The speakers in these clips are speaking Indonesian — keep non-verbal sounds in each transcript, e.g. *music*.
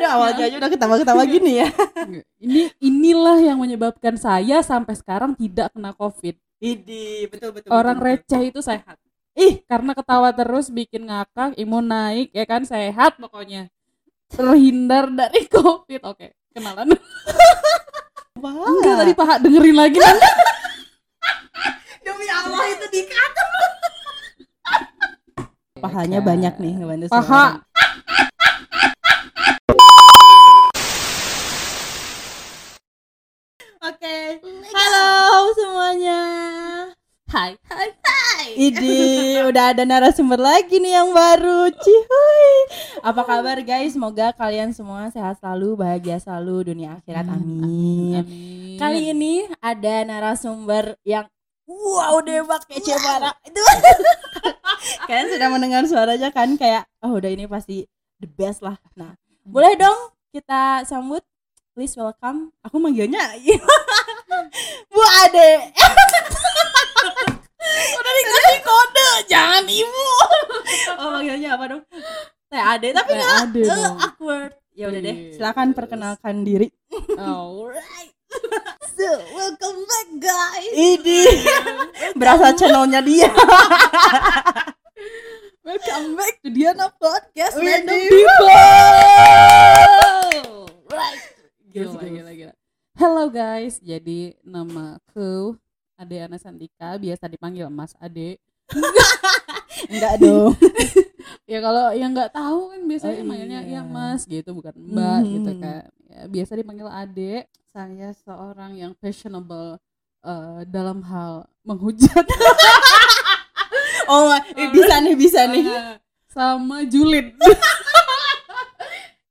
Aduh awalnya aja udah ketawa-ketawa gini ya. ini inilah yang menyebabkan saya sampai sekarang tidak kena covid Idi, betul betul. orang betul, betul. receh itu sehat ih karena ketawa terus bikin ngakak imun naik ya kan sehat pokoknya terhindar dari *laughs* covid oke kenalan Wah. enggak tadi paha dengerin lagi *laughs* demi Allah itu dikata. Pahanya banyak nih ngebantu paha Oke. Halo semuanya. hai hai Idi, udah ada narasumber lagi nih yang baru. Cihuy. Apa kabar guys? Semoga kalian semua sehat selalu, bahagia selalu dunia akhirat. Amin. amin Kali ini ada narasumber yang wow debak kece parah. Itu kalian sudah mendengar suaranya kan kayak oh udah ini pasti the best lah. Nah, boleh dong kita sambut please welcome. Aku manggilnya *laughs* Bu Ade. *laughs* udah dikasih kode, jangan ibu. *laughs* oh manggilnya apa dong? Teh Ade, tapi nggak dong. awkward. Ya udah deh, Yes. silakan perkenalkan diri. alright So, welcome back guys. Idi. Berasa channelnya dia. welcome back to Diana podcast random people right Gila yes. gila gila hello guys jadi namaku Ade Ana Sandika biasa dipanggil Mas Ade *laughs* Enggak dong. *laughs* ya kalau yang nggak tahu kan biasanya Oh, manggilnya iya. ya Mas gitu bukan Mbak Mhm. gitu kan ya, biasa dipanggil Ade saya seorang yang fashionable eh, dalam hal menghujat *laughs* Oh, eh, bisa nih, bisa nih. sama julid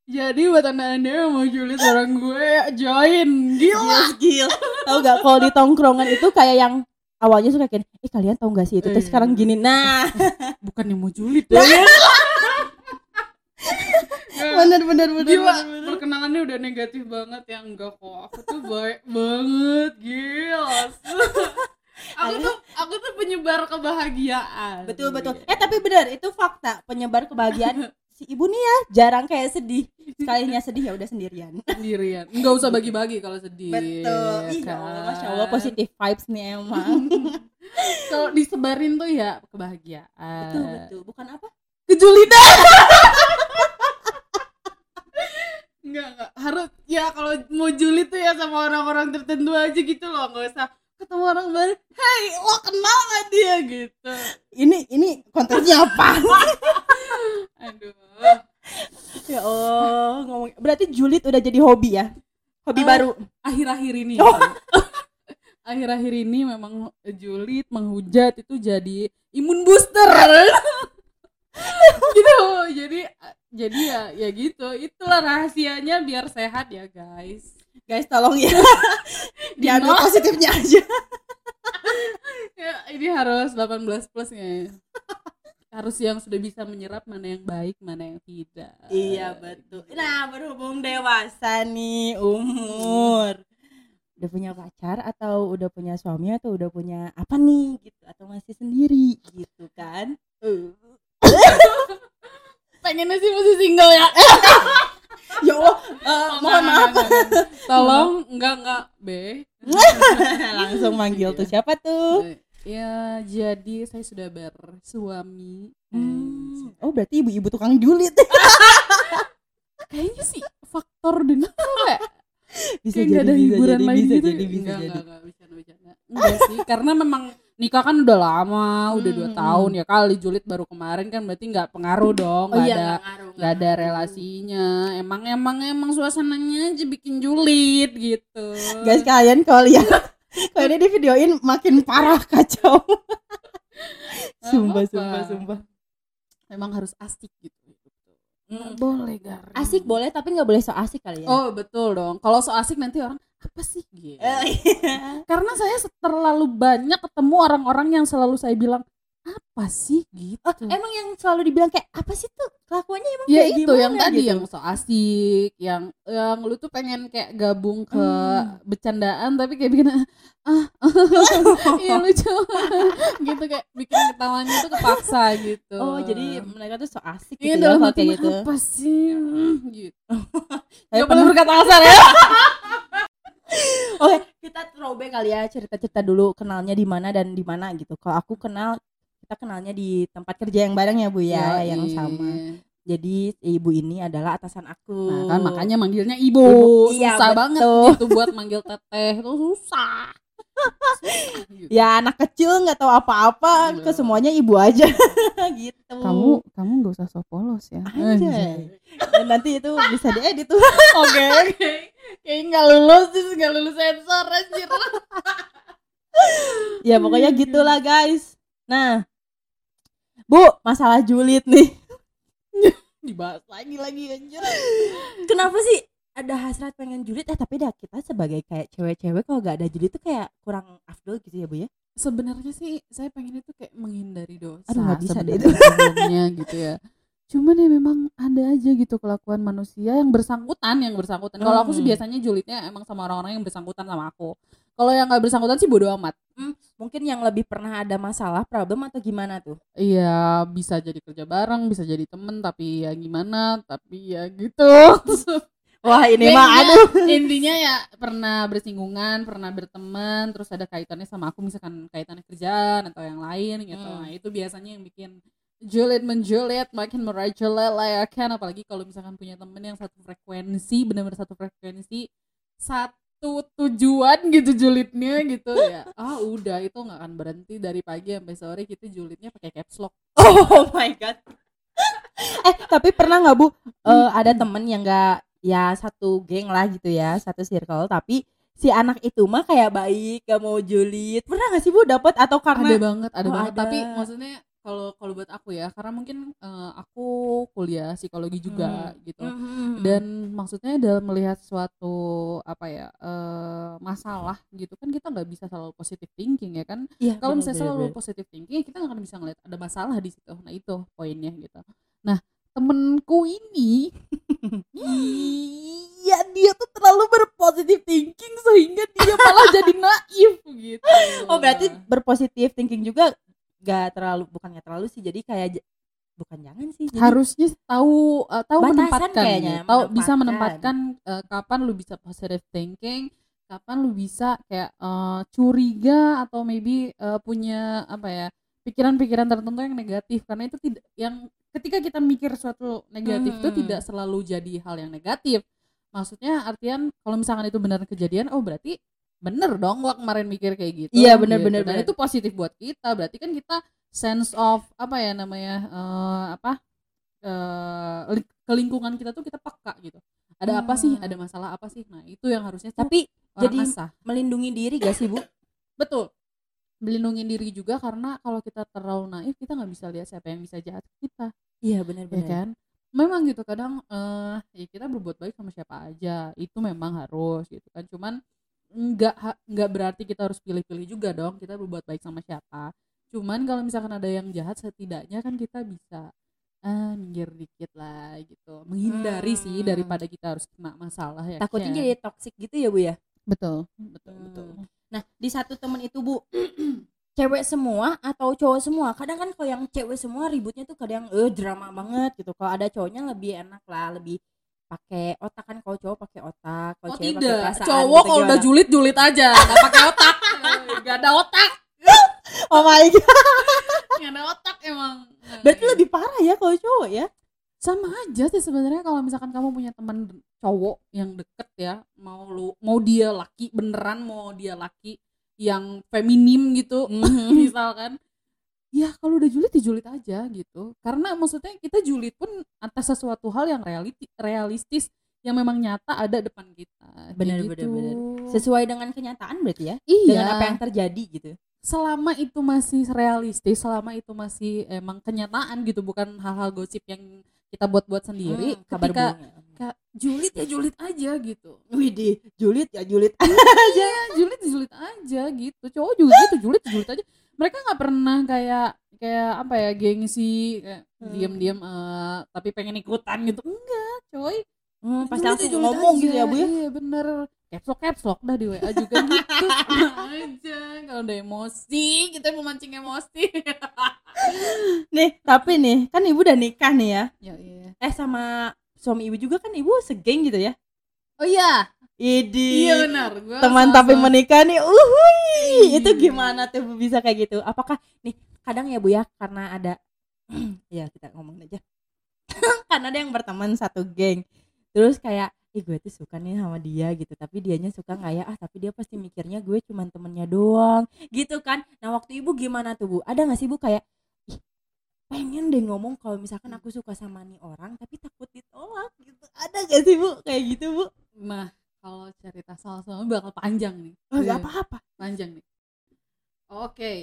jadi buat anda yang mau julid orang gue join gila Yes, gil. *laughs* Tahu gak kalau di tongkrongan itu kayak yang awalnya suka kayak, eh kalian tahu gak sih itu terus Iya. sekarang gini. Nah, *laughs* bukan yang mau julid ya *laughs* bener bener bener. gila bener, bener. perkenalannya udah negatif banget ya enggak kok aku tuh baik banget gila aku tuh aku tuh penyebar kebahagiaan Betul betul. Eh tapi bener itu fakta penyebar kebahagiaan si ibu nih ya jarang kayak sedih. Sekalinya sedih ya udah sendirian. sendirian nggak usah bagi-bagi kalau sedih Betul. Ih, ya kan? Allah, Masya Allah positif vibes nih emang. *laughs* kalau disebarin tuh ya kebahagiaan betul betul. Bukan apa? kejulidan Enggak, *laughs* enggak. Harus ya kalau mau julid tuh ya sama orang-orang tertentu aja gitu loh, nggak usah ketemu orang baru. Hey, lo kenal gak dia gitu. Ini ini konteksnya apa? *laughs* Aduh. ya Allah, ngomong. Berarti julid udah jadi hobi ya? Hobi Oh. baru. Akhir-akhir ini. Oh. *laughs* Akhir-akhir ini memang julid menghujat itu jadi imun booster. *laughs* gitu. Jadi jadi ya ya gitu. Itulah rahasianya biar sehat ya, guys. Guys, tolong ya. *laughs* Diambil positifnya aja. *laughs* ya, ini harus 18 plus ya. harus yang sudah bisa menyerap mana yang baik, mana yang tidak. Iya, betul. Nah, berhubung dewasa nih umur. Udah punya pacar atau udah punya suami atau udah punya apa nih gitu atau masih sendiri gitu kan? *laughs* Pengennya sih masih single ya. *laughs* ya Allah, eh, mohon maaf. *laughs* Tolong enggak enggak B. *laughs* Langsung manggil tuh siapa tuh? Ya, jadi saya sudah bersuami. Hmm. Oh, berarti ibu-ibu tukang julid. Kayaknya sih faktor denial ya. bisa Kayak nggak ada bisa hiburan jadi, lain bisa gitu. jadi, bisa enggak, jadi. enggak, enggak, bercanda, bercanda. Enggak sih, karena memang nikah kan udah lama, udah dua Hmm. tahun ya kali julid baru kemarin kan berarti nggak pengaruh dong, Oh nggak iya, ada nggak ada relasinya. Emang emang emang suasananya aja bikin julid gitu. Guys, kalian kalau lihat *laughs* kalau ini di videoin makin parah kacau. Sumpah, sumpah, sumpah. Memang harus asik gitu. Hmm. Boleh gar. Asik boleh tapi nggak boleh so asik kali ya. Oh betul dong. Kalau so asik nanti orang apa sih gitu. Eh, iya. Karena saya terlalu banyak ketemu orang-orang yang selalu saya bilang apa sih gitu. Oh, emang yang selalu dibilang kayak apa sih tuh kelakuannya emang ya kayak itu gimana yang tadi gitu? yang so asik, yang yang lu tuh pengen kayak gabung ke Hmm. bercandaan tapi kayak bikin ah *laughs* iya lucu *laughs* gitu kayak bikin ketawanya tuh kepaksa gitu. Oh, jadi mereka tuh so asik Iya gitu ya kalau hati kayak gitu. apa sih gitu. *laughs* Gak pernah- berkata kasar ya Oke, kita throwback kali ya cerita-cerita dulu kenalnya di mana dan di mana gitu. Kalau aku kenal kita kenalnya di tempat kerja yang bareng ya Bu ya, yang Yoi. sama. Jadi ibu ini adalah atasan aku. Nah kan makanya manggilnya ibu, Ibu, iya, susah betul. banget gitu buat manggil teteh itu susah. Gitu. *laughs* ya anak kecil nggak tahu apa-apa, Iya. ke semuanya ibu aja *laughs* gitu. kamu kamu gak usah so polos ya. Anjay. Dan nanti itu bisa diedit tuh. *laughs* Oke oke. Kayak nggak lulus sih nggak lulus sensor anjir. ya pokoknya gitulah guys. Nah, Bu, masalah julid nih. *laughs* Dibahas lagi lagi anjir. Kenapa sih ada hasrat pengen julid eh tapi dah kita sebagai kayak cewek-cewek kalau gak ada julid tuh kayak kurang afdol gitu ya Bu ya. Sebenarnya sih saya pengen itu kayak menghindari dosa. Aduh, nggak bisa deh sebelumnya *laughs* gitu ya. Cuman ya memang ada aja gitu kelakuan manusia yang bersangkutan, yang bersangkutan. Kalau aku sih biasanya julidnya emang sama orang-orang yang bersangkutan sama aku. Kalau yang nggak bersangkutan sih bodo amat. Mungkin yang lebih pernah ada masalah, problem atau gimana tuh? Iya bisa jadi kerja bareng, bisa jadi temen, tapi ya gimana, tapi ya gitu. *laughs* Wah, ini Ya, mah aduh. *laughs* Intinya ya pernah bersinggungan, pernah berteman, terus ada kaitannya sama aku misalkan kaitannya kerjaan atau yang lain gitu. Hmm. Nah, itu biasanya yang bikin julid menjulit, makin merajulit lah ya kan apalagi kalau misalkan punya temen yang satu frekuensi, benar-benar satu frekuensi, satu tujuan gitu julidnya gitu ya. Ah, udah itu nggak akan berhenti dari pagi sampai sore kita julidnya pakai caps lock. *laughs* Oh my god. eh, tapi pernah nggak Bu eh, ada temen yang nggak ya satu geng lah gitu ya, satu circle tapi si anak itu mah kayak baik, gak mau julid. Pernah gak sih Bu dapat atau ada karena banget ada Oh, banget ada. tapi maksudnya kalau kalau buat aku ya karena mungkin eh, aku kuliah psikologi juga gitu. Mhm. dan maksudnya dalam melihat suatu apa ya eh, masalah gitu kan kita nggak bisa selalu positive thinking ya kan? Iya, kalau misalnya bener, selalu bener. positive thinking ya kita nggak akan bisa ngeliat ada masalah di situ. Nah itu poinnya gitu. Nah temenku ini iya dia tuh terlalu berpositive thinking sehingga dia malah jadi naif gitu. Oh berarti berpositif thinking juga gak terlalu bukannya terlalu sih jadi kayak bukan jangan sih jadi harusnya tahu uh, tahu menempatkan kayaknya, ya. tahu bisa menempatkan. menempatkan uh, kapan lu bisa positive thinking kapan lu bisa kayak uh, curiga atau maybe uh, punya apa ya pikiran-pikiran tertentu yang negatif karena itu tidak yang ketika kita mikir suatu negatif itu Hmm. tidak selalu jadi hal yang negatif maksudnya artian kalau misalkan itu benar kejadian oh berarti bener dong gua kemarin mikir kayak gitu. Iya, bener, gitu. bener, dan bener. itu positif buat kita. Berarti kan kita sense of apa ya namanya eh, apa eh, li- ke lingkungan kita tuh kita peka gitu. Ada apa sih? Hmm. ada masalah apa sih? Nah itu yang harusnya tapi jadi asah. melindungi diri gak sih Bu? *coughs* betul. Melindungi diri juga karena kalau kita terlalu naif kita nggak bisa lihat siapa yang bisa jahat kita. Iya ya benar-benar. kan? Memang gitu kadang eh ya kita berbuat baik sama siapa aja. Itu memang harus gitu kan. Cuman nggak nggak berarti kita harus pilih-pilih juga dong kita berbuat baik sama siapa cuman kalau misalkan ada yang jahat setidaknya kan kita bisa ah minggir dikit lah gitu menghindari sih Hmm. daripada kita harus kena masalah ya Takutnya kan? jadi toxic gitu ya Bu ya. betul betul Hmm. betul Nah, di satu temen itu Bu *clears throat* cewek semua atau cowok semua kadang kan kalau yang cewek semua ributnya tuh kadang eh drama banget gitu kalau ada cowoknya lebih enak lah lebih pakai otak kan kalau cowok pakai otak kalau oh tidak. perasaan cowok gitu, kalau udah julid julid aja nggak pakai otak. *laughs* Nggak ada otak. *laughs* Oh my god. Nggak ada otak emang. Berarti lebih parah ya kalau cowok ya? Sama aja sih sebenarnya kalau misalkan kamu punya teman cowok yang deket ya mau lu mau dia laki beneran mau dia laki yang feminim gitu *laughs* misalkan ya kalau udah julid ya julid aja gitu. Karena maksudnya kita julid pun atas sesuatu hal yang realiti, realistis yang memang nyata ada depan kita Bener, gitu. bener, bener. sesuai dengan kenyataan berarti ya? Iya. Dengan apa yang terjadi gitu. Selama itu masih realistis selama itu masih emang kenyataan gitu. Bukan hal-hal gosip yang kita buat-buat sendiri. Hmm, kabar ketika ya. kayak julid ya julid aja gitu. Widih, julid ya julid aja. julid julid aja gitu. Cowok juga gitu julid julid aja mereka nggak pernah kayak kayak apa ya gengsi kayak Hmm. diam-diam eh, tapi pengen ikutan gitu. Enggak coy. Hmm, pas langsung ngomong aja. gitu ya bu ya? Iya bener. Caps lock caps lock dah di WA juga gitu. *laughs* Aja kalau udah emosi kita memancing emosi. Nih tapi nih kan ibu udah nikah nih ya? Ya iya eh sama suami ibu juga kan ibu segeng gitu ya? Oh iya Idi. iya benar Gua Teman salah tapi menikah nih. Uhui. Iya. Itu gimana tuh Bu bisa kayak gitu? Apakah nih kadang ya Bu ya karena ada *clears throat* ya kita ngomong aja. *laughs* karena ada yang berteman satu geng. Terus kayak ih gue tuh suka nih sama dia gitu tapi dianya suka nggak ya ah tapi dia pasti mikirnya gue cuman temennya doang gitu kan nah waktu ibu gimana tuh bu ada nggak sih bu kayak ih pengen deh ngomong kalau misalkan aku suka sama nih orang tapi takut ditolak gitu ada gak sih bu kayak gitu bu nah kalau cerita soal suami bakal panjang nih oh gak apa-apa panjang nih oke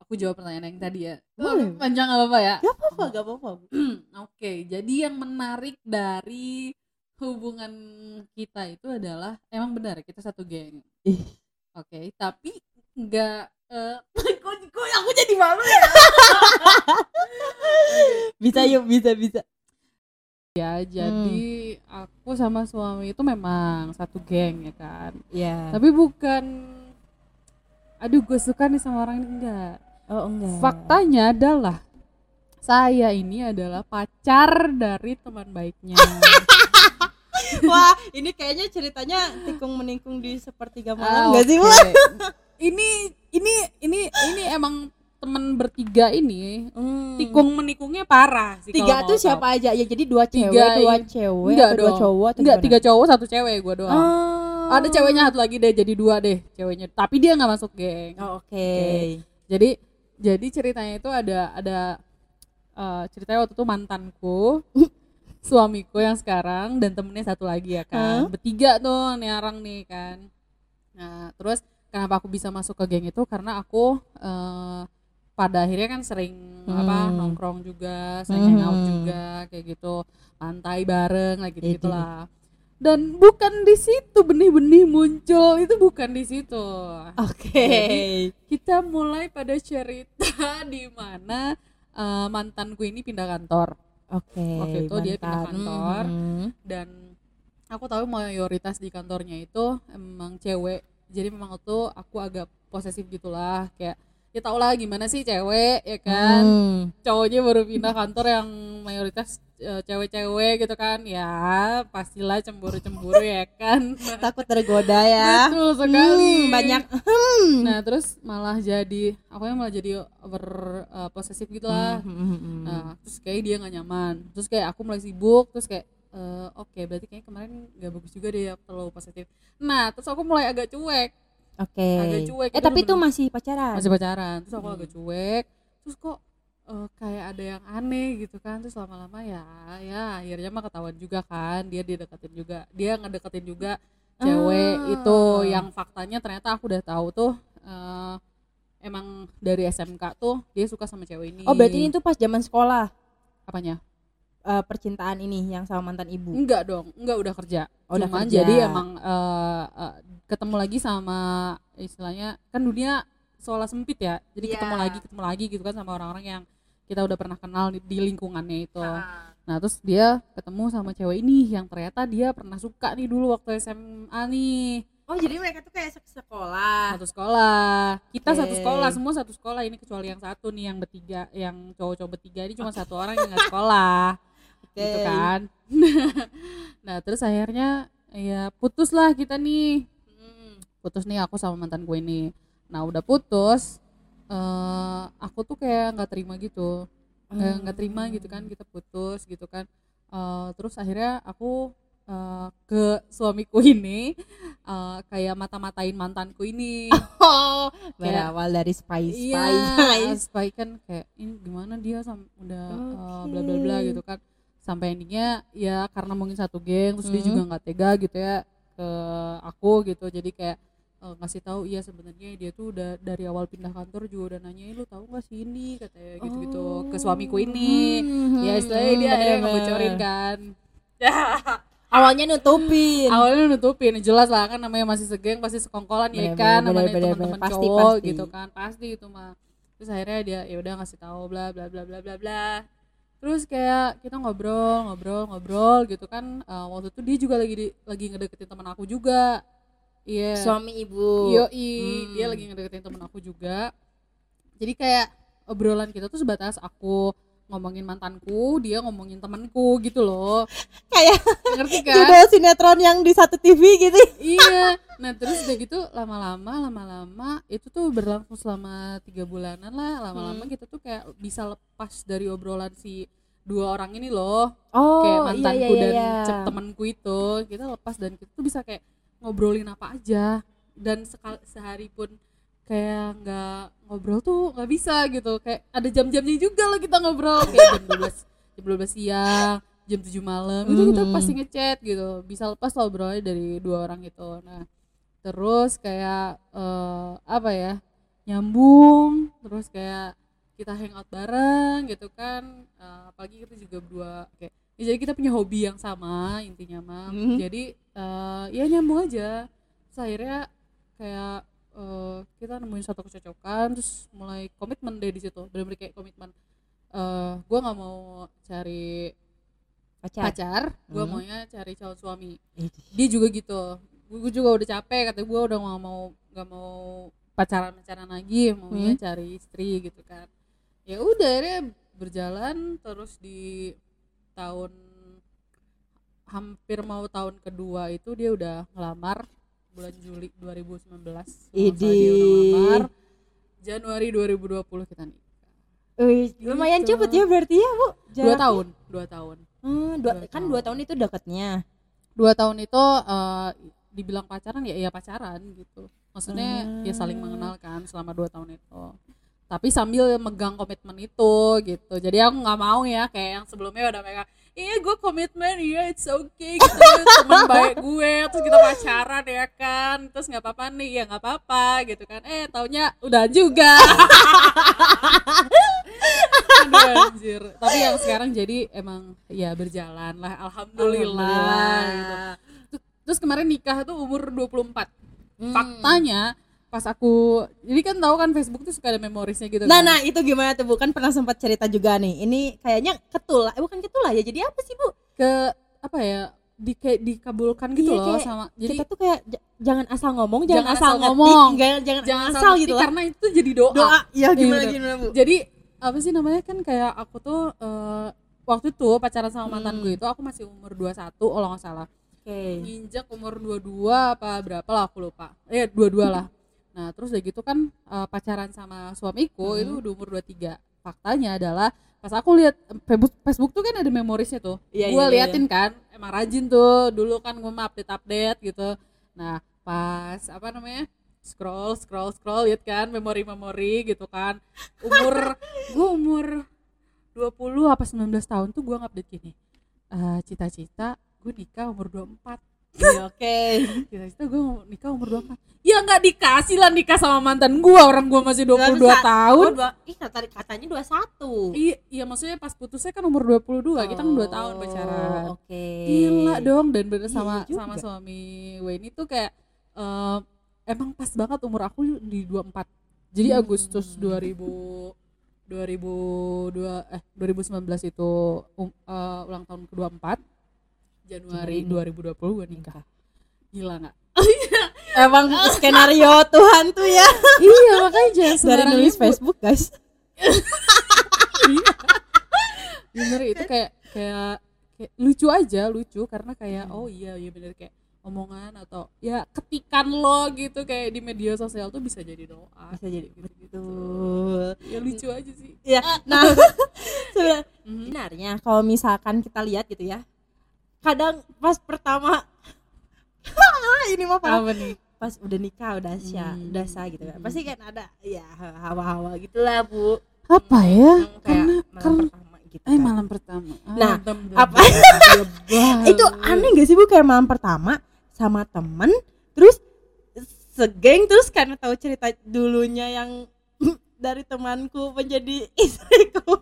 aku jawab pertanyaan yang tadi ya Boleh. panjang apa apa ya gak apa-apa gak apa-apa *clears throat* Oke, jadi yang menarik dari hubungan kita itu adalah emang benar kita satu geng. Ih. Oke, tapi nggak eh *laughs* kok aku jadi malu ya? *laughs* bisa yuk bisa bisa ya, jadi aku sama suami itu memang satu geng ya kan. ya Tapi bukan aduh gue suka nih sama orang ini enggak. oh enggak Faktanya adalah saya ini adalah pacar dari teman baiknya. *laughs* wah ini kayaknya ceritanya tikung menikung di sepertiga malam sih bu oke. ini ini ini ini emang temen bertiga ini Hmm. tikung menikungnya parah sih tiga kalau tuh siapa aja? Ya jadi dua Tiga cewek dua ini- cewek Enggak dua cowok enggak tiga cowok satu cewek gue doang. Oh. ada ceweknya satu lagi deh jadi dua deh ceweknya. Tapi dia nggak masuk geng. Oh, oke. Oke. jadi jadi ceritanya itu ada ada eh, ceritanya waktu itu mantanku *laughs* suamiku yang sekarang dan temennya satu lagi ya kan. Hah? bertiga tuh nih orang nih kan. Nah terus kenapa aku bisa masuk ke geng itu? Karena aku eh, pada akhirnya kan sering apa Hmm. nongkrong juga sering hangout Mhm. juga kayak gitu pantai bareng lagi gitu gitulah dan bukan di situ benih-benih muncul itu bukan di situ oke Jadi, kita mulai pada cerita *laughs* di mana eh, mantanku ini pindah kantor oke Waktu itu dia pindah mantan. kantor. Mhm. dan aku tahu mayoritas di kantornya itu emang cewek jadi memang tuh aku agak posesif gitulah kayak ya tau lah gimana sih cewek ya kan? Hmm. cowoknya baru pindah kantor yang mayoritas eh, cewek-cewek gitu kan? Ya pastilah cemburu-cemburu ya kan? *laughs* Takut tergoda ya. Betul sekali. Hmm, banyak. Hmm. nah terus malah jadi aku yang malah jadi over uh, posesif gitu lah. Hmm, hmm, hmm. nah terus kayak dia nggak nyaman. Terus kayak aku mulai sibuk terus kayak eh, oke berarti kayaknya kemarin nggak bagus juga deh aku terlalu positif nah terus aku mulai agak cuek oke. Agak cuek, eh itu tapi itu bener-bener- masih pacaran? Masih pacaran. Terus aku Hmm. agak cuek. Terus kok eh, kayak ada yang aneh gitu kan. Terus lama-lama ya ya akhirnya mah ketahuan juga kan. Dia deketin juga. Dia ngedeketin juga cewek Ah. itu yang faktanya ternyata aku udah tahu tuh eh, emang dari SMK tuh dia suka sama cewek ini. Oh berarti ini tuh pas zaman sekolah? Apanya eh, percintaan ini yang sama mantan ibu? Enggak dong enggak udah kerja. Oh, udah kerja. jadi emang eh, eh, ketemu lagi sama istilahnya kan dunia seolah sempit ya. Jadi Iya. ketemu lagi ketemu lagi gitu kan sama orang-orang yang kita udah pernah kenal di, di lingkungannya itu. Nah terus dia ketemu sama cewek ini yang ternyata dia pernah suka nih dulu waktu SMA nih. Oh jadi mereka tuh kayak se- sekolah. Satu sekolah. Kita Oke. satu sekolah semua satu sekolah ini kecuali yang satu nih yang bertiga yang cowok-cowok bertiga ini cuma satu orang yang nggak sekolah gitu Oke. kan. *laughs* Nah terus akhirnya ya putus lah kita nih. Hmm. putus nih aku sama mantan gue ini. Nah udah putus eh aku tuh kayak nggak terima gitu. Nggak nggak terima gitu kan kita putus gitu kan. Eh, terus akhirnya aku eh, ke suamiku *laughs* ini eh, kayak mata-matain mantanku ini. *laughs* Oh Kayak- berawal dari iya spice supaya kan kayak ini gimana dia sam udah eh, Oke. bla bla bla gitu kan sampai endingnya ya karena mungkin satu geng terus dia Mhm. juga nggak tega gitu ya ke aku gitu. Jadi kayak eh, ngasih tahu iya sebenarnya dia tuh udah dari awal pindah kantor juga udah nanya lu tahu nggak sih ini? katanya gitu gitu ke suamiku ini. Hmm, ya istilahnya dia ada yang ngebocorin kan. *laughs* Awalnya nutupin. Awalnya nutupin jelas lah kan namanya masih segeng pasti sekongkolan ya kan namanya teman-teman cowok pasti. gitu kan pasti itu mah. Terus akhirnya dia ya udah ngasih tahu bla bla bla bla bla bla terus kayak kita ngobrol ngobrol ngobrol gitu kan Eh, waktu itu dia juga lagi di, lagi ngedeketin teman aku juga iya suami ibu Yoi, Hmm. dia lagi ngedeketin temen aku juga. Jadi kayak obrolan kita tuh sebatas aku ngomongin mantanku dia ngomongin temanku gitu loh. Kayak ngerti *laughs* kan? judul sinetron yang di satu TV gitu. Iya. Nah terus udah gitu lama-lama lama-lama itu tuh berlangsung selama tiga bulanan lah. Lama-lama Hmm. kita tuh kayak bisa lepas dari obrolan si dua orang ini loh. Oh kayak mantanku dan cep temanku itu. Kita lepas dan kita tuh bisa kayak ngobrolin apa aja. Dan sekal sehari pun kayak nggak ngobrol tuh nggak bisa gitu. Kayak ada jam-jamnya juga loh kita ngobrol. Kayak jam 12 jam 12 siang jam 7 malam. Itu kita Mhm. pasti ngechat gitu. Bisa lepas lah obrolannya dari dua orang itu nah terus kayak eh, apa ya nyambung. Terus kayak kita hangout bareng gitu kan. Eh, apalagi kita juga berdua kayak ya jadi kita punya hobi yang sama intinya mah Mhm. jadi eh, ya nyambung aja. Terus akhirnya kayak eh, kita nemuin satu kecocokan terus mulai komitmen deh di situ. Benar-benar kayak komitmen. Eh gue nggak mau cari pacar, pacar gue Hmm. maunya cari calon suami. Dia juga gitu. Gue juga udah capek kata gue udah nggak mau nggak mau pacaran pacaran lagi maunya Hmm. cari istri gitu kan. Ya udah akhirnya berjalan terus di tahun hampir mau tahun kedua itu dia udah ngelamar bulan Juli 2019 kalau nggak salah dia udah Idih. ngelamar Januari 2020 kita nih Wih, lumayan Gitu. cepet ya berarti ya bu dua Jaraknya. tahun dua tahun Hmm, dua, Dua kan tahun. dua tahun itu deketnya dua tahun itu eh, dibilang pacaran ya ya pacaran gitu maksudnya ya saling Hmm. mengenalkan selama dua tahun itu tapi sambil megang komitmen itu gitu jadi aku nggak mau ya kayak yang sebelumnya udah megang iya gue komitmen iya it's okay gitu. Teman baik gue terus kita pacaran ya kan. Terus nggak apa-apa nih ya nggak apa-apa gitu kan. Eh taunya udah juga. *laughs* Aduh, anjir. Tapi yang sekarang jadi emang ya berjalan lah alhamdulillah, gitu. Terus kemarin nikah tuh umur 24. Hmm. Faktanya pas aku jadi kan tahu kan Facebook tuh suka ada memorisnya gitu Nah, kan. nah itu gimana tuh bu? Kan pernah sempat cerita juga nih. Ini kayaknya ketul, eh, bukan ketul ya. Jadi apa sih bu? ke apa ya di kayak dikabulkan gitu Iya, loh kayak sama jadi kita tuh kayak jangan asal ngomong, jangan, Jangan asal, asal ngomong. jangan, jangan, jangan asal sampai gitu lah. karena itu jadi doa. Doa, ya gimana bener. gimana bu? Jadi apa sih namanya kan kayak aku tuh eh, waktu itu pacaran sama mantan Hmm. gue itu aku masih umur 21 kalau nggak salah. Oke. nginjak umur 22 apa berapa lah aku lupa eh 22 lah nah terus udah gitu kan eh, pacaran sama suamiku Hmm. itu udah umur 23 faktanya adalah pas aku lihat Facebook, Facebook tuh kan ada memorisnya tuh. Iya, gue iya, iya. liatin kan emang rajin tuh dulu kan gue mah update update gitu. Nah pas apa namanya scroll scroll scroll lihat kan memori memori gitu kan. Umur *laughs* gue umur 20 apa 19 tahun tuh gue ngupdate gini eh, cita-cita gue nikah umur 24 Iya, *laughs* Oke. cita-cita gue nikah umur 24 ya nggak dikasih lah nikah sama mantan gue orang gue masih 22 Dua- tahun Oh, dua, ih tadi katanya 21. iya iya maksudnya pas putusnya kan umur 22 kita kan 2 tahun Oh, pacaran Oke. gila dong dan bener Iya sama juga. sama suami Wayne itu kayak eh, emang pas banget umur aku di 24 jadi Hmm. Agustus 2000 2002 eh 2019 itu um, eh, ulang tahun ke-24 Januari Januari. 2020 gue nikah gila nggak *laughs* Emang skenario Tuhan tuh ya. iya makanya jangan *laughs* Dari nulis ibu. Facebook guys. *laughs* Iya. bener itu kayak kayak kayak lucu aja lucu karena kayak oh iya iya bener kayak omongan atau ya ketikan lo gitu kayak di media sosial tuh bisa jadi doa Bisa jadi gitu gitu ya lucu aja sih Ya, nah sebenarnya Mhm. sebenarnya kalau misalkan kita lihat gitu ya, kadang pas pertama *laughs* ini mah parah. apa nih pas udah nikah udah sya, Hmm. udah sah gitu kan. Hmm. Pasti kan ada ya hawa-hawa gitulah, Bu. apa ya Yang kayak karena malam karena pertama gitu. eh kan. malam pertama Nah, Adem, apa-. *laughs* Itu aneh gak sih Bu kayak malam pertama sama temen terus segeng terus karena tahu cerita dulunya yang *laughs* dari temanku menjadi istriku.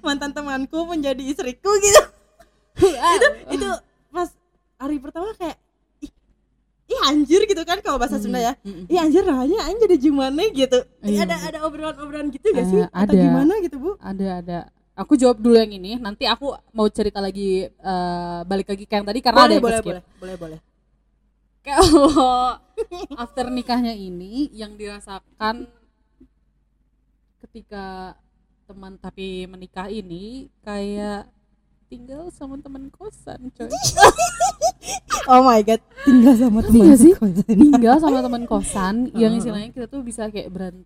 Mantan temanku menjadi istriku gitu. *laughs* itu itu pas hari pertama kayak ih, ih anjir gitu kan kalau bahasa Sunda ya. ih anjir rahanya anjir jadi gimana gitu. Iya. ada ada obrolan-obrolan gitu gak Eh, sih? Atau ada. gimana gitu bu? Ada ada. Aku jawab dulu yang ini nanti aku mau cerita lagi eh, balik lagi ke yang tadi karena ada boleh yang boleh ke-skip. boleh boleh boleh. Kalau *laughs* after nikahnya ini yang dirasakan ketika teman tapi menikah ini kayak tinggal sama teman kosan coy *laughs* oh my god tinggal sama teman sih? kosan. tinggal sama teman kosan yang Heeh. istilahnya kita tuh bisa kayak berantem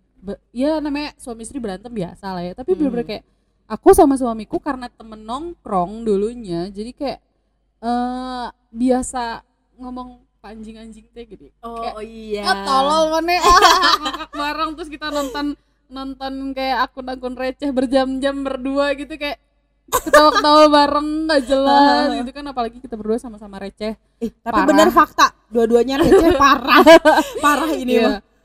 ya namanya suami istri berantem biasa lah ya tapi Hmm. bener-bener kayak aku sama suamiku karena temen nongkrong dulunya jadi kayak eh biasa ngomong anjing-anjing teh gitu oh, Kayak, oh iya ah tolol mana ah, *laughs* ngakak bareng terus kita nonton nonton kayak akun-akun receh berjam-jam berdua gitu kayak ketawa-ketawa bareng nggak jelas gitu kan apalagi kita berdua sama-sama receh Eh, tapi Parah. bener fakta dua-duanya receh *laughs* parah parah ini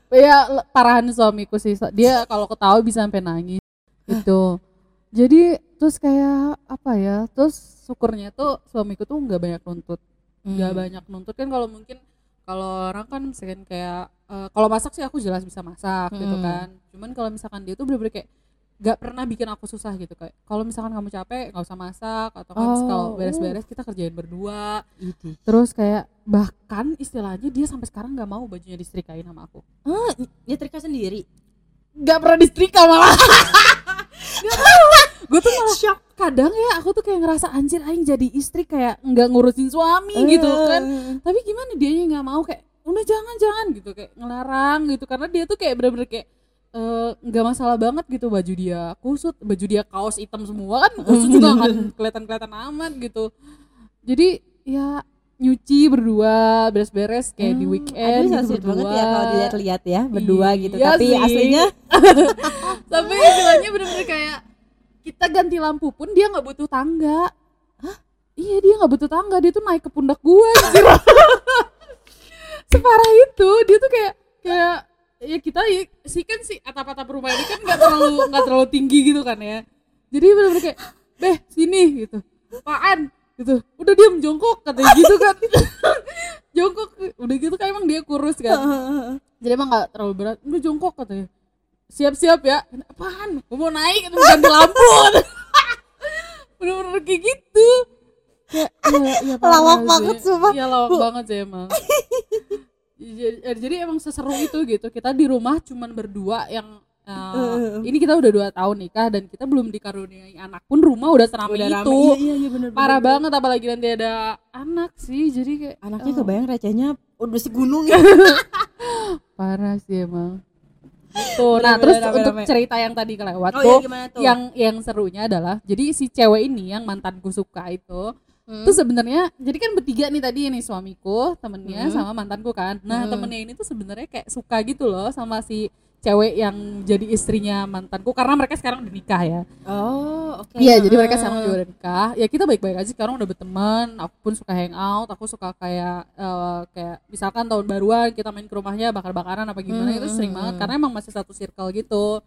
Iya, le- parahan suamiku sih. Dia kalau ketawa bisa sampai nangis. Gitu. Jadi terus kayak apa ya? Terus syukurnya tuh suamiku tuh nggak banyak nuntut. Nggak Hmm. banyak nuntut kan kalau mungkin kalau orang kan misalkan kayak eh, kalau masak sih aku jelas bisa masak gitu Hmm. kan. Cuman kalau misalkan dia tuh bener-bener kayak nggak pernah bikin aku susah gitu kayak kalau misalkan kamu capek nggak usah masak atau kan Oh. kalau beres-beres kita kerjain berdua. Idih. terus kayak bahkan istilahnya dia sampai sekarang nggak mau bajunya disetrikain sama aku. Ah, nyetrika sendiri? Nggak pernah disetrika malah. *laughs* Gue tuh malah shock. kadang ya aku tuh kayak ngerasa anjir aing jadi istri kayak nggak ngurusin suami gitu kan. Tapi gimana dia nggak mau kayak udah jangan jangan gitu kayak ngelarang gitu. Karena dia tuh kayak bener-bener kayak eh, nggak masalah banget gitu baju dia kusut baju dia kaos hitam semua kan kusut juga kan *laughs* kelihatan kelihatan amat gitu. Jadi ya nyuci berdua beres-beres kayak di Hmm, weekend aduh, gitu sweet berdua banget ya kalau dilihat-lihat ya berdua gitu. Iya tapi sih. aslinya *laughs* tapi *laughs* istilahnya bener-bener kayak kita ganti lampu pun dia nggak butuh tangga. Iya dia nggak butuh tangga dia tuh naik ke pundak gue anjir. Separah itu dia tuh kayak kayak ya kita ya, sih kan si atap-atap rumah ini kan nggak terlalu nggak terlalu tinggi gitu kan ya. Jadi bener-bener kayak beh sini gitu. Apaan? Gitu. Udah diam jongkok katanya gitu kan. *laughs* Jongkok. Udah gitu kan emang dia kurus kan. Jadi emang gak terlalu berat. Udah jongkok katanya. Siap-siap ya. Apaan? Gue mau naik atau ganti lampu *laughs* bener-bener kayak gitu. Kayak ya, ya parah Lawak banget, sumpah. iya lawak banget sih emang jadi, jadi emang seseru itu gitu. Kita di rumah cuman berdua yang uh, ini kita udah dua tahun nikah dan kita belum dikaruniai anak pun rumah udah seramai Udah rame. itu iya iya iya bener parah bener. banget apalagi nanti ada anak sih. Jadi kayak anaknya oh, kebayang recehnya udah si gunung ya. *laughs* Parah sih emang. Tuh nah Bener-bener terus rame-rame. untuk cerita yang tadi kelewat oh tuh iya tuh? yang yang serunya adalah jadi si cewek ini yang mantanku suka itu Hmm. tuh sebenarnya jadi kan bertiga nih tadi nih suamiku temennya Hmm. sama mantanku kan nah Hmm. temennya ini tuh sebenarnya kayak suka gitu loh sama si cewek yang jadi istrinya mantanku karena mereka sekarang udah nikah ya oh oke Iya, jadi mereka Ah. sekarang juga udah nikah. Ya kita baik-baik aja sekarang udah berteman. Aku pun suka hangout, aku suka kayak eh, kayak misalkan tahun baruan kita main ke rumahnya bakar-bakaran apa gimana Hmm, itu sering hmm, banget hmm. karena emang masih satu circle gitu.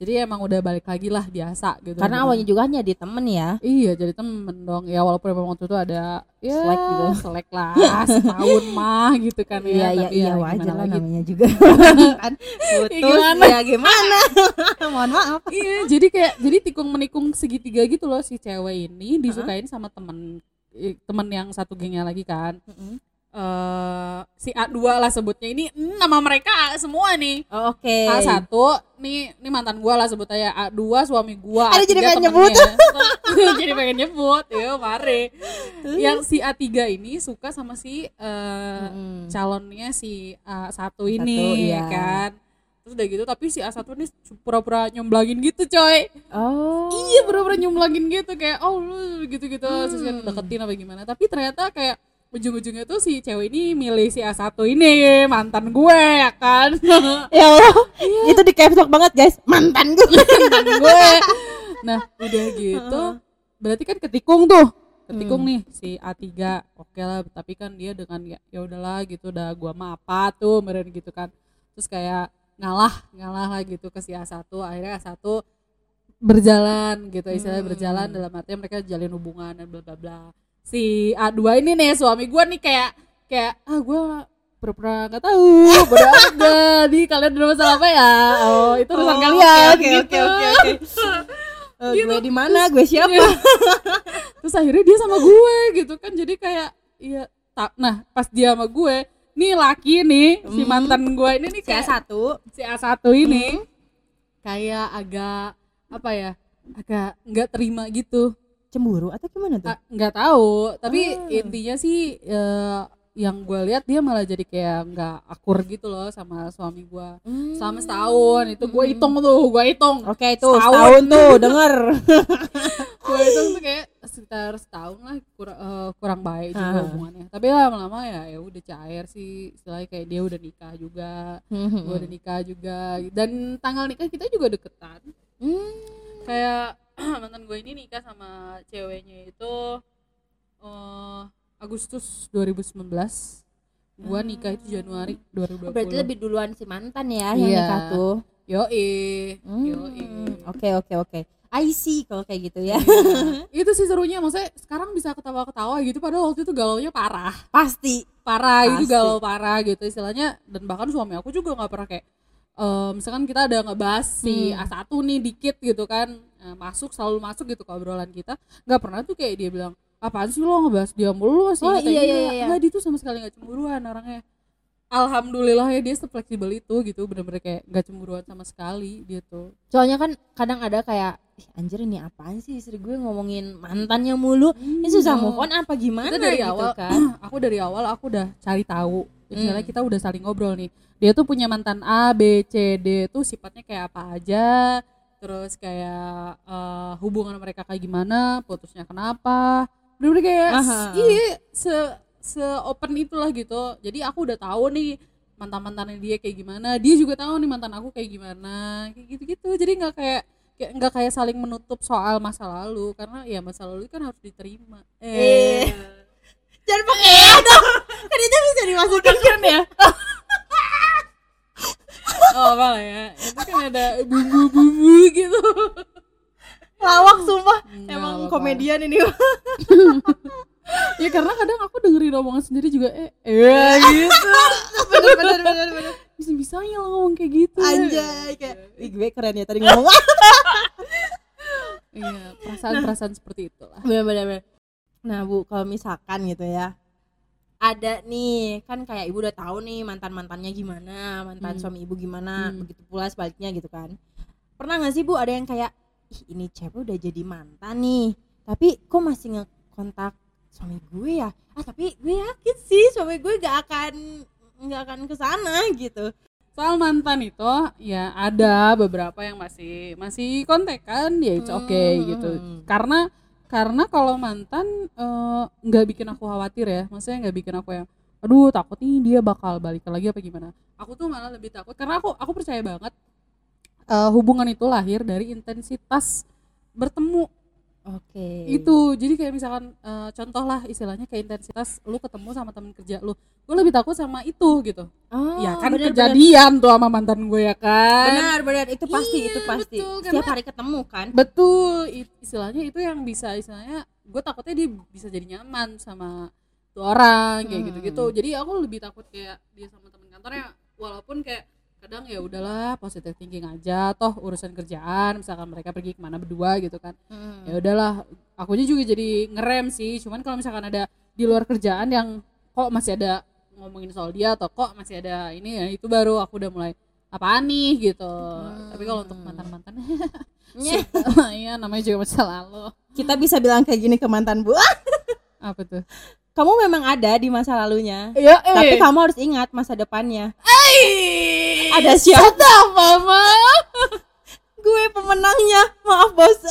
Jadi emang udah balik lagi lah biasa gitu. karena Gitu. awalnya juga hanya di temen ya Iya, jadi temen dong. Ya walaupun emang waktu itu ada ya Selek gitu. selek lah *laughs* setahun mah gitu kan iya ya. iya Tapi iya ya wajar lah namanya juga *laughs* kan putus gimana? ya gimana *laughs* mohon maaf iya jadi kayak jadi tikung menikung segitiga gitu loh si cewek ini disukain sama temen temen yang satu gengnya lagi kan eh si A2 lah sebutnya. Ini nama mereka A semua nih. Oh, oke. A1 nih nih mantan gua lah sebut aja A2 suami gua Ada A3 jadi pengen temennya. *laughs* jadi pengen nyebut. Ya mari. Yang si A3 ini suka sama si eh, Mm-mm. calonnya si A1 Satu, ini iya. ya kan? Terus udah gitu tapi si A1 ini pura-pura nyomblangin gitu coy. Oh. Iya pura-pura nyomblangin gitu kayak oh lu gitu-gitu. Terus Hmm. deketin apa gimana. Tapi ternyata kayak ujung-ujungnya tuh si cewek ini milih si A1 ini mantan gue ya kan? *laughs* Ya Allah itu di caps lock banget guys. Mantan gue. *laughs* Mantan gue. Nah udah gitu berarti kan ketikung tuh. Ketikung Hmm. nih si A3 oke lah tapi kan dia dengan ya ya udahlah gitu udah gua mah apa tuh meren gitu kan. Terus kayak ngalah ngalah lah gitu ke si A1 akhirnya A1 berjalan gitu istilahnya Hmm. berjalan dalam artinya mereka jalin hubungan dan bla bla bla si A2 ini nih suami gua nih kayak kayak ah gua pura-pura nggak tahu bodo *laughs* amat di kalian udah masalah apa ya? Oh itu urusan Oh, kalian oke, gitu. oke, oke, oke. *laughs* Eh, Gitu. gue di mana? Gue siapa? Iya. terus akhirnya dia sama gue gitu kan. Jadi kayak iya tak nah pas dia sama gue nih laki nih si Hmm. mantan gue ini nih si kayak satu. si A1 ini kayak agak apa ya agak nggak terima gitu cemburu atau gimana tuh nggak tahu tapi Ah. intinya sih eh, yang gue lihat dia malah jadi kayak nggak akur gitu loh sama suami gue Hmm. selama setahun itu gue hitung tuh gue hitung oke itu Setahun. setahun tuh denger *laughs* gue hitung tuh kayak sekitar setahun lah kurang eh, kurang baik juga Ah. hubungannya tapi lama-lama ya ya udah cair sih istilahnya kayak dia udah nikah juga gue udah nikah juga dan tanggal nikah kita juga deketan Hmm. kayak *clears throat* mantan gue ini nikah sama ceweknya itu eh Agustus 2019 gue nikah itu Januari 2020 Oh, berarti lebih duluan si mantan ya yang Iya. nikah tuh? Yoi. Hmm, yoi. oke oke oke. I see kalau kayak gitu ya. *laughs* Itu sih serunya maksudnya sekarang bisa ketawa-ketawa gitu padahal waktu itu galaunya parah. Pasti. Parah gitu Pasti. galau parah gitu istilahnya. Dan bahkan suami aku juga nggak pernah kayak eh, misalkan kita ada ngebahas si Hmm. A1 nih dikit gitu kan eh, masuk selalu masuk gitu ke obrolan kita. Nggak pernah tuh kayak dia bilang apaan sih lo ngebahas dia mulu masih Oh, iya, ini iya, nggak?" iya. Nggak, dia tuh sama sekali nggak cemburuan orangnya. Alhamdulillah ya dia fleksibel itu gitu bener-bener kayak nggak cemburuan sama sekali dia tuh. Soalnya kan kadang ada kayak "Ih, anjir ini apaan sih? Istri gue ngomongin mantannya mulu. Ini susah Hmm. move on apa gimana Itu dari gitu awal kan? *clears throat* aku dari awal aku udah cari tahu. Misalnya Hmm. kita udah saling ngobrol nih. Dia tuh punya mantan A B C D tuh sifatnya kayak apa aja terus kayak eh, hubungan mereka kayak gimana putusnya kenapa. Bener-bener kayak iya se se open itulah gitu. Jadi aku udah tahu nih mantan mantannya dia kayak gimana. Dia juga tahu nih mantan aku kayak gimana. Kayak gitu gitu jadi nggak kayak kayak nggak kayak saling menutup soal masa lalu. Karena ya masa lalu kan harus diterima. Eh. jangan pakai eh dong. *laughs* Kan itu bisa dimasukin kan ya *laughs* oh malah ya. Itu kan ada bumbu-bumbu gitu. Lawak sumpah. Nggak emang apa-apa. komedian ini. *laughs* Ya karena kadang aku dengerin omongan sendiri juga eh eh gitu. Bener bener bener bener. Bisa bisanya lo ngomong kayak gitu. Anjay kayak Ih, gue keren ya tadi ngomong. Iya perasaan-perasaan seperti itulah. Bener bener bener. Nah bu kalau misalkan gitu ya ada nih kan kayak ibu udah tahu nih mantan mantannya gimana mantan Hmm. suami ibu gimana Hmm. begitu pula sebaliknya gitu kan pernah nggak sih bu ada yang kayak ih ini cewek udah jadi mantan nih tapi kok masih ngekontak suami gue ya ah tapi gue yakin sih suami gue gak akan nggak akan ke sana gitu soal mantan itu ya ada beberapa yang masih masih kontekan ya it's okay Hmm. gitu karena karena kalau mantan eh, nggak bikin aku khawatir ya. Maksudnya nggak bikin aku yang aduh takut nih dia bakal balik lagi apa gimana. Aku tuh malah lebih takut karena aku aku percaya banget eh, hubungan itu lahir dari intensitas bertemu oke. Itu jadi kayak misalkan eh, contoh lah istilahnya kayak intensitas lu ketemu sama temen kerja lu. Gue lebih takut sama itu gitu. Oh, ya kan bener, bener. kejadian tuh sama mantan gue ya kan? Benar benar. Itu pasti Iya, itu pasti. betul, setiap karena- hari ketemu kan? Betul. Istilahnya itu yang bisa istilahnya gue takutnya dia bisa jadi nyaman sama tuh orang kayak Hmm. gitu gitu jadi aku lebih takut kayak dia sama temen kantornya walaupun kayak kadang ya udahlah positive thinking aja. Toh urusan kerjaan misalkan mereka pergi ke mana berdua gitu kan. Hmm. ya udahlah akunya juga jadi ngerem sih. Cuman kalau misalkan ada di luar kerjaan yang kok masih ada ngomongin soal dia atau kok masih ada ini ya itu baru aku udah mulai apaan nih? gitu. Tapi kalau untuk mantan mantan *laughs* Nyeh. *laughs* iya namanya juga masa lalu. Kita bisa bilang kayak gini ke mantan bu. "Ah, *laughs* apa tuh kamu memang ada di masa lalunya. Ya tapi kamu harus ingat masa depannya. Ada siapa? Mama *laughs* gue pemenangnya. Maaf bos. *laughs*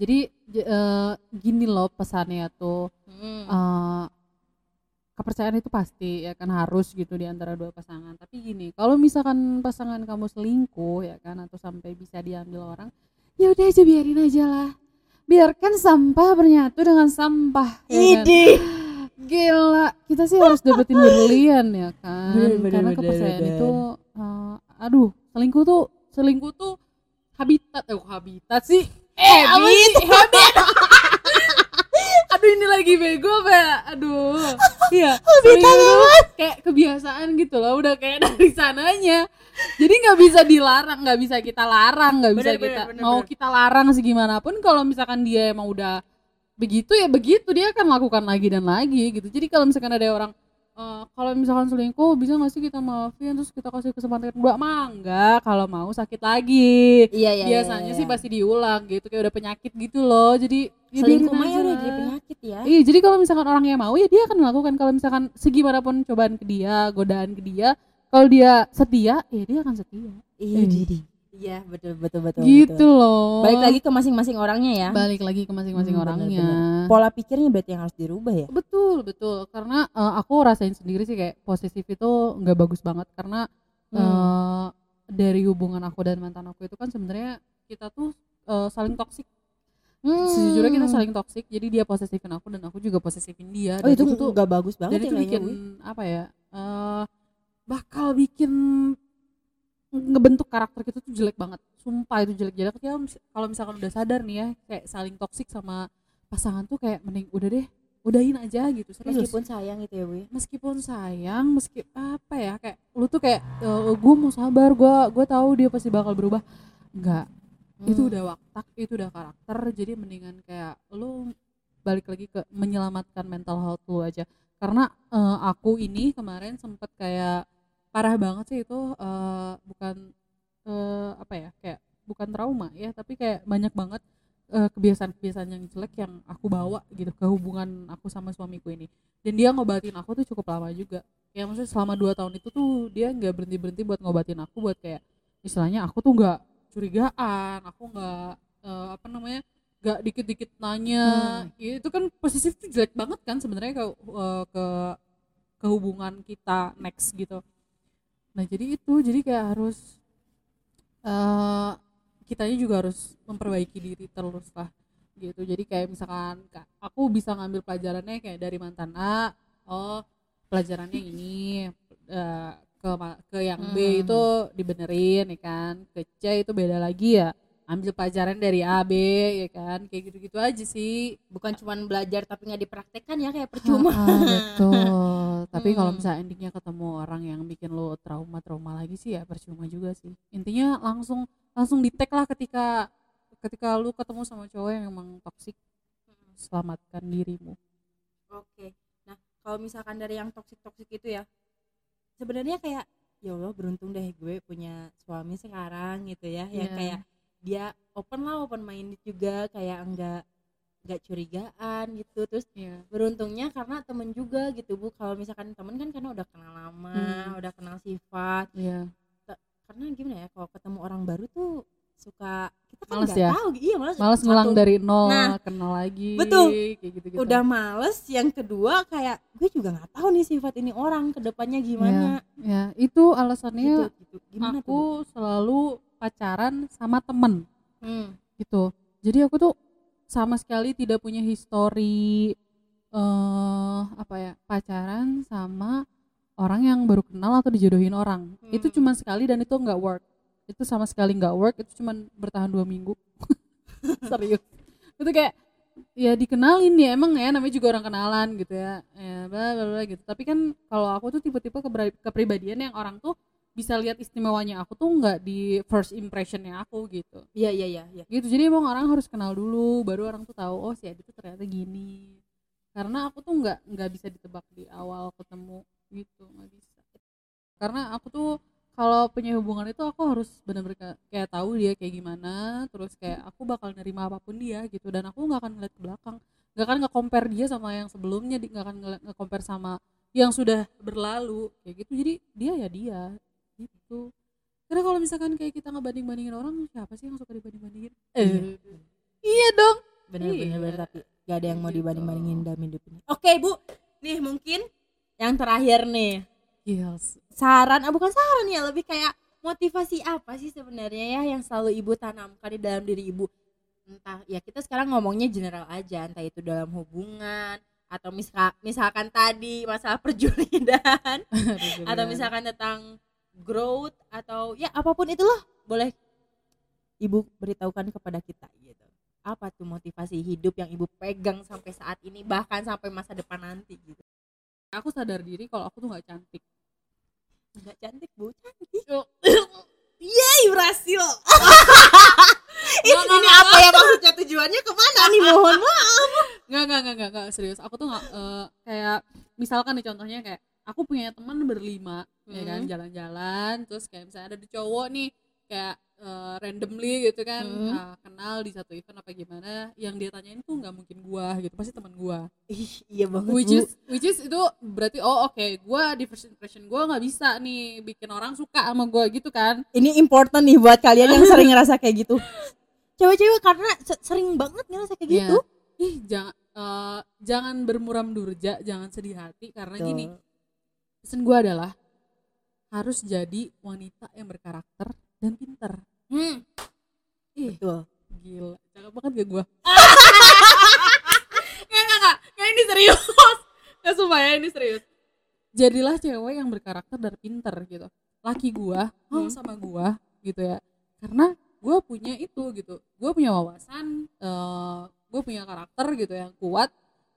Jadi j- eh, gini loh pesannya tuh. Hmm. eh, kepercayaan itu pasti ya kan harus gitu di antara dua pasangan. Tapi gini kalau misalkan pasangan kamu selingkuh ya kan atau sampai bisa diambil orang ya udah aja biarin aja lah biarkan sampah bernyatu dengan sampah ya kan? Idi. gila kita sih harus dapetin berlian ya kan? Bener, bener, karena bener, kepercayaan bener. itu eh, aduh selingkuh tuh selingkuh tuh habitat. Eh habitat sih? Eh habit. habit. *laughs* Aduh ini lagi bego apa ya? aduh. Iya tuh kayak kebiasaan gitu loh udah kayak dari sananya jadi nggak bisa dilarang nggak bisa kita larang nggak bisa Bener, kita bener, mau bener. kita larang segimanapun kalau misalkan dia emang udah begitu ya begitu dia akan lakukan lagi dan lagi gitu. Jadi kalau misalkan ada orang uh, kalau misalkan selingkuh bisa gak sih kita maafin terus kita kasih kesempatan kedua? Mah enggak kalau mau sakit lagi. Iya iya biasanya iya, sih iya. pasti diulang gitu. Kayak udah penyakit gitu loh. Jadi ya selingkuh mah ya udah jadi penyakit ya. Iya, jadi kalau misalkan orang yang mau ya dia akan melakukan. Kalau misalkan segimanapun cobaan ke dia, godaan ke dia, kalau dia setia, ya dia akan setia. iya Eh. Iya betul betul betul gitu betul. loh. balik lagi ke masing-masing orangnya ya balik lagi ke masing-masing Hmm, orangnya. pola pikirnya berarti yang harus dirubah ya Betul, betul. Karena eh, aku rasain sendiri sih kayak posesif itu nggak bagus banget karena Hmm. eh, dari hubungan aku dan mantan aku itu kan sebenarnya kita tuh eh, saling toksik. Hmm. Sejujurnya kita saling toksik. Jadi dia posesifin aku dan aku juga posesifin dia. oh Dan itu tuh nggak bagus banget dan ya itu bikin apa ya eh bakal bikin ngebentuk karakter kita tuh jelek banget. Sumpah itu jelek. Jelek ya kalau misalkan udah sadar nih ya kayak saling toksik sama pasangan tuh kayak mending udah deh udahin aja gitu. Serius. Meskipun sayang itu ya Wi meskipun sayang meski apa ya kayak lu tuh kayak gue mau sabar gue gue tahu dia pasti bakal berubah. Enggak. Itu Hmm. udah waktak itu udah karakter. Jadi mendingan kayak lu balik lagi ke menyelamatkan mental health lu aja. Karena eh, aku ini kemarin sempet kayak parah banget sih itu eh, bukan eh, apa ya kayak bukan trauma ya tapi kayak banyak banget eh, kebiasaan-kebiasaan yang jelek yang aku bawa gitu ke hubungan aku sama suamiku ini. Dan dia ngobatin aku tuh cukup lama juga. Ya maksudnya selama dua tahun itu tuh dia nggak berhenti berhenti buat ngobatin aku buat kayak istilahnya aku tuh nggak curigaan aku nggak eh, apa namanya nggak dikit-dikit nanya. Ya, itu kan posisi tuh jelek banget kan sebenarnya ke eh, ke ke hubungan kita next gitu nah jadi itu jadi kayak harus eh kitanya juga harus memperbaiki diri terus lah gitu. Jadi kayak misalkan Kak, aku bisa ngambil pelajarannya kayak dari mantan A oh pelajarannya ini eh, ke ke yang B Hmm. itu dibenerin ya kan? Ke C itu beda lagi ya ambil pelajaran dari A B ya kan? Kayak gitu-gitu aja sih. Bukan cuma belajar tapi nggak dipraktekkan ya kayak percuma. Ah, betul. *laughs* Tapi kalau Hmm. misalnya endingnya ketemu orang yang bikin lo trauma-trauma lagi sih ya percuma juga sih. Intinya langsung langsung di tag lah ketika ketika lu ketemu sama cowok yang emang toksik selamatkan dirimu. Oke. Nah, kalau misalkan dari yang toksik-toksik itu ya, sebenarnya kayak ya Allah beruntung deh gue punya suami sekarang gitu ya, yang Iya. kayak dia open lah, open minded juga, kayak enggak enggak curigaan gitu. Terus Iya. beruntungnya karena temen juga gitu bu. Kalau misalkan temen kan karena udah kenal lama, Hmm. udah kenal sifat. Iya. Karena gimana ya, kalau ketemu orang baru tuh suka kita kan Males ya? tahu, iya malas. Males Satu, ngulang dari nol, Nah, kenal lagi. betul. Kayak gitu-gitu. udah males yang kedua kayak gue juga nggak tahu nih sifat ini orang ke depannya gimana Ya, itu alasannya gitu, gitu. gimana aku tuh selalu pacaran sama temen hmm. gitu. Jadi aku tuh sama sekali tidak punya histori eh apa ya pacaran sama orang yang baru kenal atau dijodohin orang. Itu Hmm. cuma sekali dan itu nggak work. Itu sama sekali nggak work. Itu cuma bertahan dua minggu. *laughs* Serius. Itu kayak ya dikenalin ya emang ya namanya juga orang kenalan gitu ya ya bla bla bla gitu tapi kan kalau aku tuh tipe-tipe kepribadian yang orang tuh bisa lihat istimewanya aku tuh nggak di first impressionnya aku gitu. Iya iya iya iya. Gitu jadi emang orang harus kenal dulu baru orang tuh tahu oh si Adi tuh ternyata gini. Karena aku tuh nggak nggak bisa ditebak di awal ketemu gitu nggak bisa. Karena aku tuh kalau punya hubungan itu aku harus benar-benar kayak- tahu dia kayak gimana terus kayak aku bakal nerima apa pun dia gitu dan aku nggak akan ngeliat ke belakang. Nggak akan nge-compare dia sama yang sebelumnya nggak akan nge-compare sama yang sudah berlalu kayak gitu. Jadi dia ya dia gitu. Karena kalau misalkan kayak kita ngebanding-bandingin orang siapa sih yang suka dibanding-bandingin? Iya. iya dong. Bener Iya. bener tapi gak ada yang mau Gitu. dibanding bandingin dalam hidup ini. Oke bu. Nih mungkin yang terakhir nih. Yes. saran ah bukan saran ya lebih kayak motivasi apa sih sebenarnya ya yang selalu ibu tanamkan di dalam diri ibu? Entah ya kita sekarang ngomongnya general aja entah itu dalam hubungan atau misal, misalkan tadi masalah perjulidan *laughs* atau misalkan tentang growth atau ya apa pun itulah boleh ibu beritahukan kepada kita gitu. Apa tuh motivasi hidup yang ibu pegang sampai saat ini bahkan sampai masa depan nanti gitu? Aku sadar diri kalau aku tuh nggak cantik. Nggak cantik bu. Cantik. Yeay berhasil. *laughs* Ini, ini apa ya maksudnya? Tujuannya ke mana? Nih mohon maaf. *laughs* Nggak nggak nggak nggak serius. Aku tuh nggak eh, kayak misalkan nih contohnya kayak aku punya teman berlima ya kan Hmm. jalan-jalan terus kayak misalnya ada di cowok nih kayak eh, randomly gitu kan Hmm. ah, kenal di satu event apa gimana yang dia tanyain tuh nggak mungkin gua gitu pasti teman gua Ih, iya banget which Bu. is which is itu berarti oh oke gua di first impression gua nggak bisa nih bikin orang suka sama gua gitu kan ini important nih buat kalian yang sering ngerasa kayak gitu *laughs* cewek-cewek karena se- sering banget ngerasa kayak Iya. gitu ih jangan eh, jangan bermuram durja jangan sedih hati karena Betul. gini pesan gua adalah harus jadi wanita yang berkarakter dan pinter. Hmm, ih betul. gila. Cakep banget gak gua? *laughs* *laughs* Nggak nggak nggak nggak ini serius. Nggak sumpah ya ini serius. Jadilah cewek yang berkarakter dan pinter gitu. Laki gua mau Hmm. sama gua gitu ya. Karena gua punya itu gitu. Gua punya wawasan eh gue punya karakter gitu yang kuat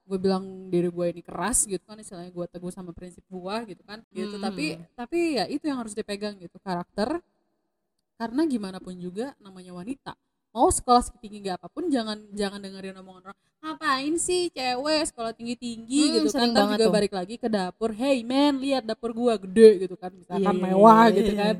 gue bilang diri gue ini keras gitu kan istilahnya gue teguh sama prinsip gue gitu kan. Gitu Hmm. tapi tapi ya itu yang harus dipegang gitu karakter. Karena gimana pun juga namanya wanita mau sekolah setinggi gak apa pun jangan jangan dengerin omongan orang ngapain sih cewek sekolah tinggi tinggi Hmm, gitu kan. banget juga tuh. balik lagi ke dapur hey man lihat dapur gua gede gitu kan. Misalkan Iya, iya, mewah iya, gitu iya. kan.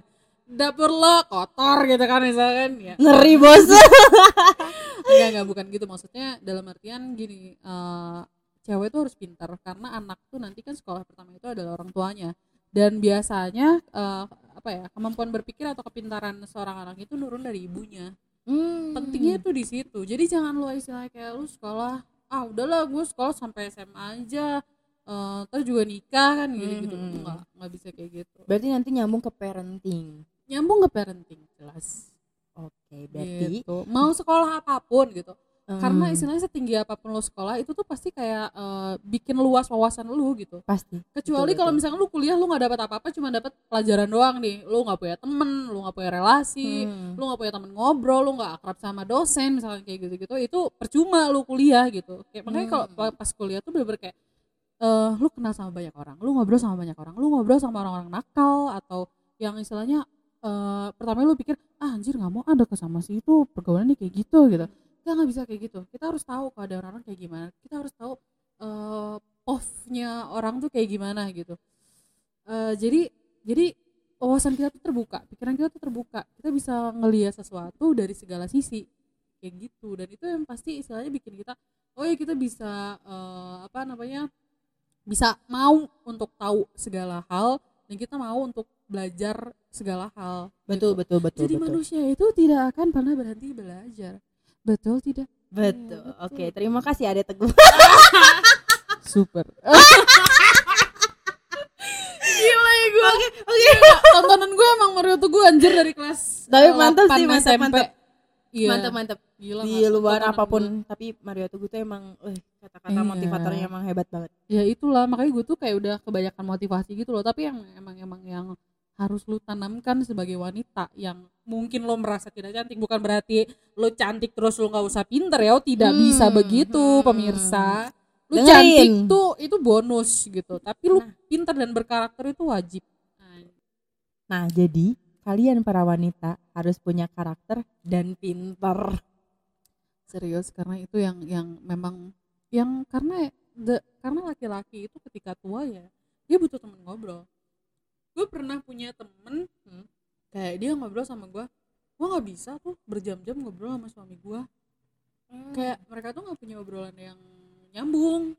dapur lo kotor gitu kan misalkan ya. Ngeri bos. *laughs* Enggak enggak bukan gitu. Maksudnya dalam artian gini eh, cewek tuh harus pintar karena anak tuh nanti kan sekolah pertama itu adalah orang tuanya. Dan biasanya eh, apa ya kemampuan berpikir atau kepintaran seorang anak itu nurun dari ibunya. Hmm. pentingnya tuh di situ. Jadi jangan lu istilahnya kayak lu sekolah ah udahlah gue sekolah sampai SMA aja eh terus juga nikah kan gitu gitu Hmm. nggak nggak bisa kayak gitu. Berarti nanti nyambung ke parenting. Nyambung ke parenting jelas. Oke berarti gitu. Mau sekolah apa pun gitu karena hmm, istilahnya setinggi apa pun lo sekolah itu tuh pasti kayak eh, bikin luas wawasan lu gitu. Pasti. Kecuali kalau misalkan lu kuliah lu nggak dapat apa-apa cuma dapat pelajaran doang nih. Lu nggak punya temen lu nggak punya relasi Hmm. lu nggak punya temen ngobrol lu nggak akrab sama dosen misalkan kayak gitu-gitu itu percuma lu kuliah gitu. Kayak makanya kalau Hmm. pa- pas kuliah tuh bener-bener kayak eh lu kenal sama banyak orang lu ngobrol sama banyak orang lu ngobrol sama orang-orang nakal atau yang istilahnya eh pertama lu pikir ah anjir nggak mau ada ke sama si itu pergaulannya kayak gitu gitu nggak nggak bisa kayak gitu. Kita harus tahu keadaan orang kayak gimana. Kita harus tahu eh off-nya orang tuh kayak gimana gitu. Eh jadi jadi wawasan kita tuh terbuka pikiran kita tuh terbuka. Kita bisa ngelihat sesuatu dari segala sisi kayak gitu. Dan itu yang pasti istilahnya bikin kita oh ya kita bisa eh, apa namanya bisa mau untuk tahu segala hal dan kita mau untuk belajar segala hal betul gitu. betul betul jadi betul. manusia itu tidak akan pernah berhenti belajar betul tidak betul oke betul. terima kasih ada teguh *laughs* super gila ya gue oke tontonan gue emang Mario tuh gue anjir dari kelas Tapi eh, mantap 8 sih, mantap, SMP. mantap. Iya. mantap mantap Gila, di luar apa pun gue. tapi Mario Teguh tuh emang eh, kata-kata Iya. motivatornya emang hebat banget Ya itulah makanya gue tuh kayak udah kebanyakan motivasi gitu loh. Tapi yang emang emang yang harus lu tanamkan sebagai wanita yang mungkin lo merasa tidak cantik bukan berarti lo cantik terus lo nggak usah pinter ya. Oh, tidak Hmm, bisa begitu hmm. pemirsa. Lu Dengerin. cantik tuh itu bonus gitu. Tapi lu Nah. pinter dan berkarakter itu wajib. Nah, jadi kalian para wanita harus punya karakter dan pinter serius karena itu yang yang memang yang karena the, karena laki-laki itu ketika tua ya dia butuh temen ngobrol gue pernah punya temen hmm, kayak dia ngobrol sama gue gue nggak bisa tuh berjam-jam ngobrol sama suami gue kayak mereka tuh nggak punya obrolan yang nyambung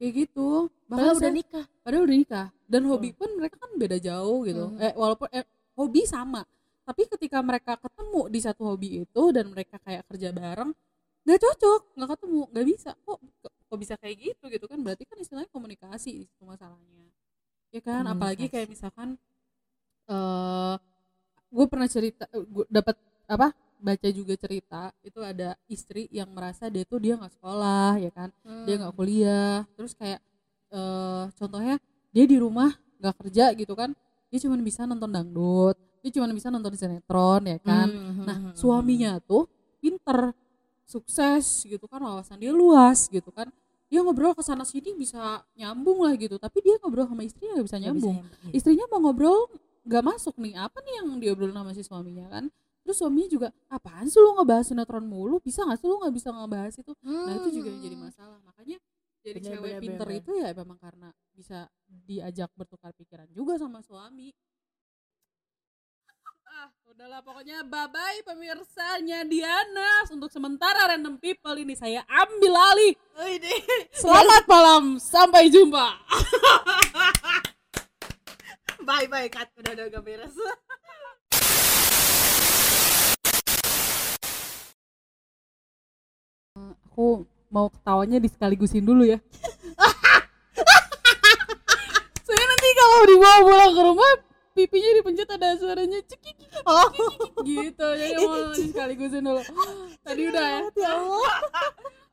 kayak gitu. Padahal bahkan udah nikah. padahal udah nikah. Dan hobi pun mereka kan beda jauh gitu. Hmm. eh walaupun eh, hobi sama. Tapi ketika mereka ketemu di satu hobi itu dan mereka kayak kerja bareng nggak cocok nggak ketemu nggak bisa. Kok kok bisa kayak gitu gitu kan? Berarti kan istilahnya komunikasi di situ masalahnya ya kan? Apalagi Komunikasi. kayak misalkan eh gue pernah cerita gue dapat apa baca juga cerita itu ada istri yang merasa dia tuh dia nggak sekolah ya kan? Dia Hmm. nggak kuliah. Terus kayak eh contohnya dia di rumah nggak kerja gitu kan? Dia cuma bisa nonton dangdut dia cuma bisa nonton sinetron ya kan? Hmm, nah hmm, hmm, suaminya tuh pinter sukses gitu kan? Wawasan dia luas gitu kan dia ngobrol ke sana sini bisa nyambung lah gitu. Tapi dia ngobrol sama istrinya nggak bisa Nggak bisa nyambung nyambung. istrinya mau ngobrol nggak masuk nih. Apa nih yang diobrolin sama si suaminya kan? Terus suaminya juga apaan sih lu ngebahas sinetron mulu? Bisa nggak sih lu nggak bisa ngebahas itu? Nah itu juga jadi Hmm. masalah. Makanya jadi Bener, cewek bener, pinter bener. itu ya memang karena bisa diajak bertukar pikiran juga sama suami udahlah pokoknya bye bye pemirsanya Diana untuk sementara random people ini saya ambil alih. Selamat malam sampai jumpa. Bye bye cut udah udah gak beres. *laughs* Aku mau ketawanya disekaligusin dulu ya. *laughs* Saya nanti kalau dibawa pulang ke rumah pipinya dipencet ada suaranya cekik oh. gitu. Jadi *laughs* mau disekaligusin dulu *gasps* tadi udah ya. Ya Allah *laughs*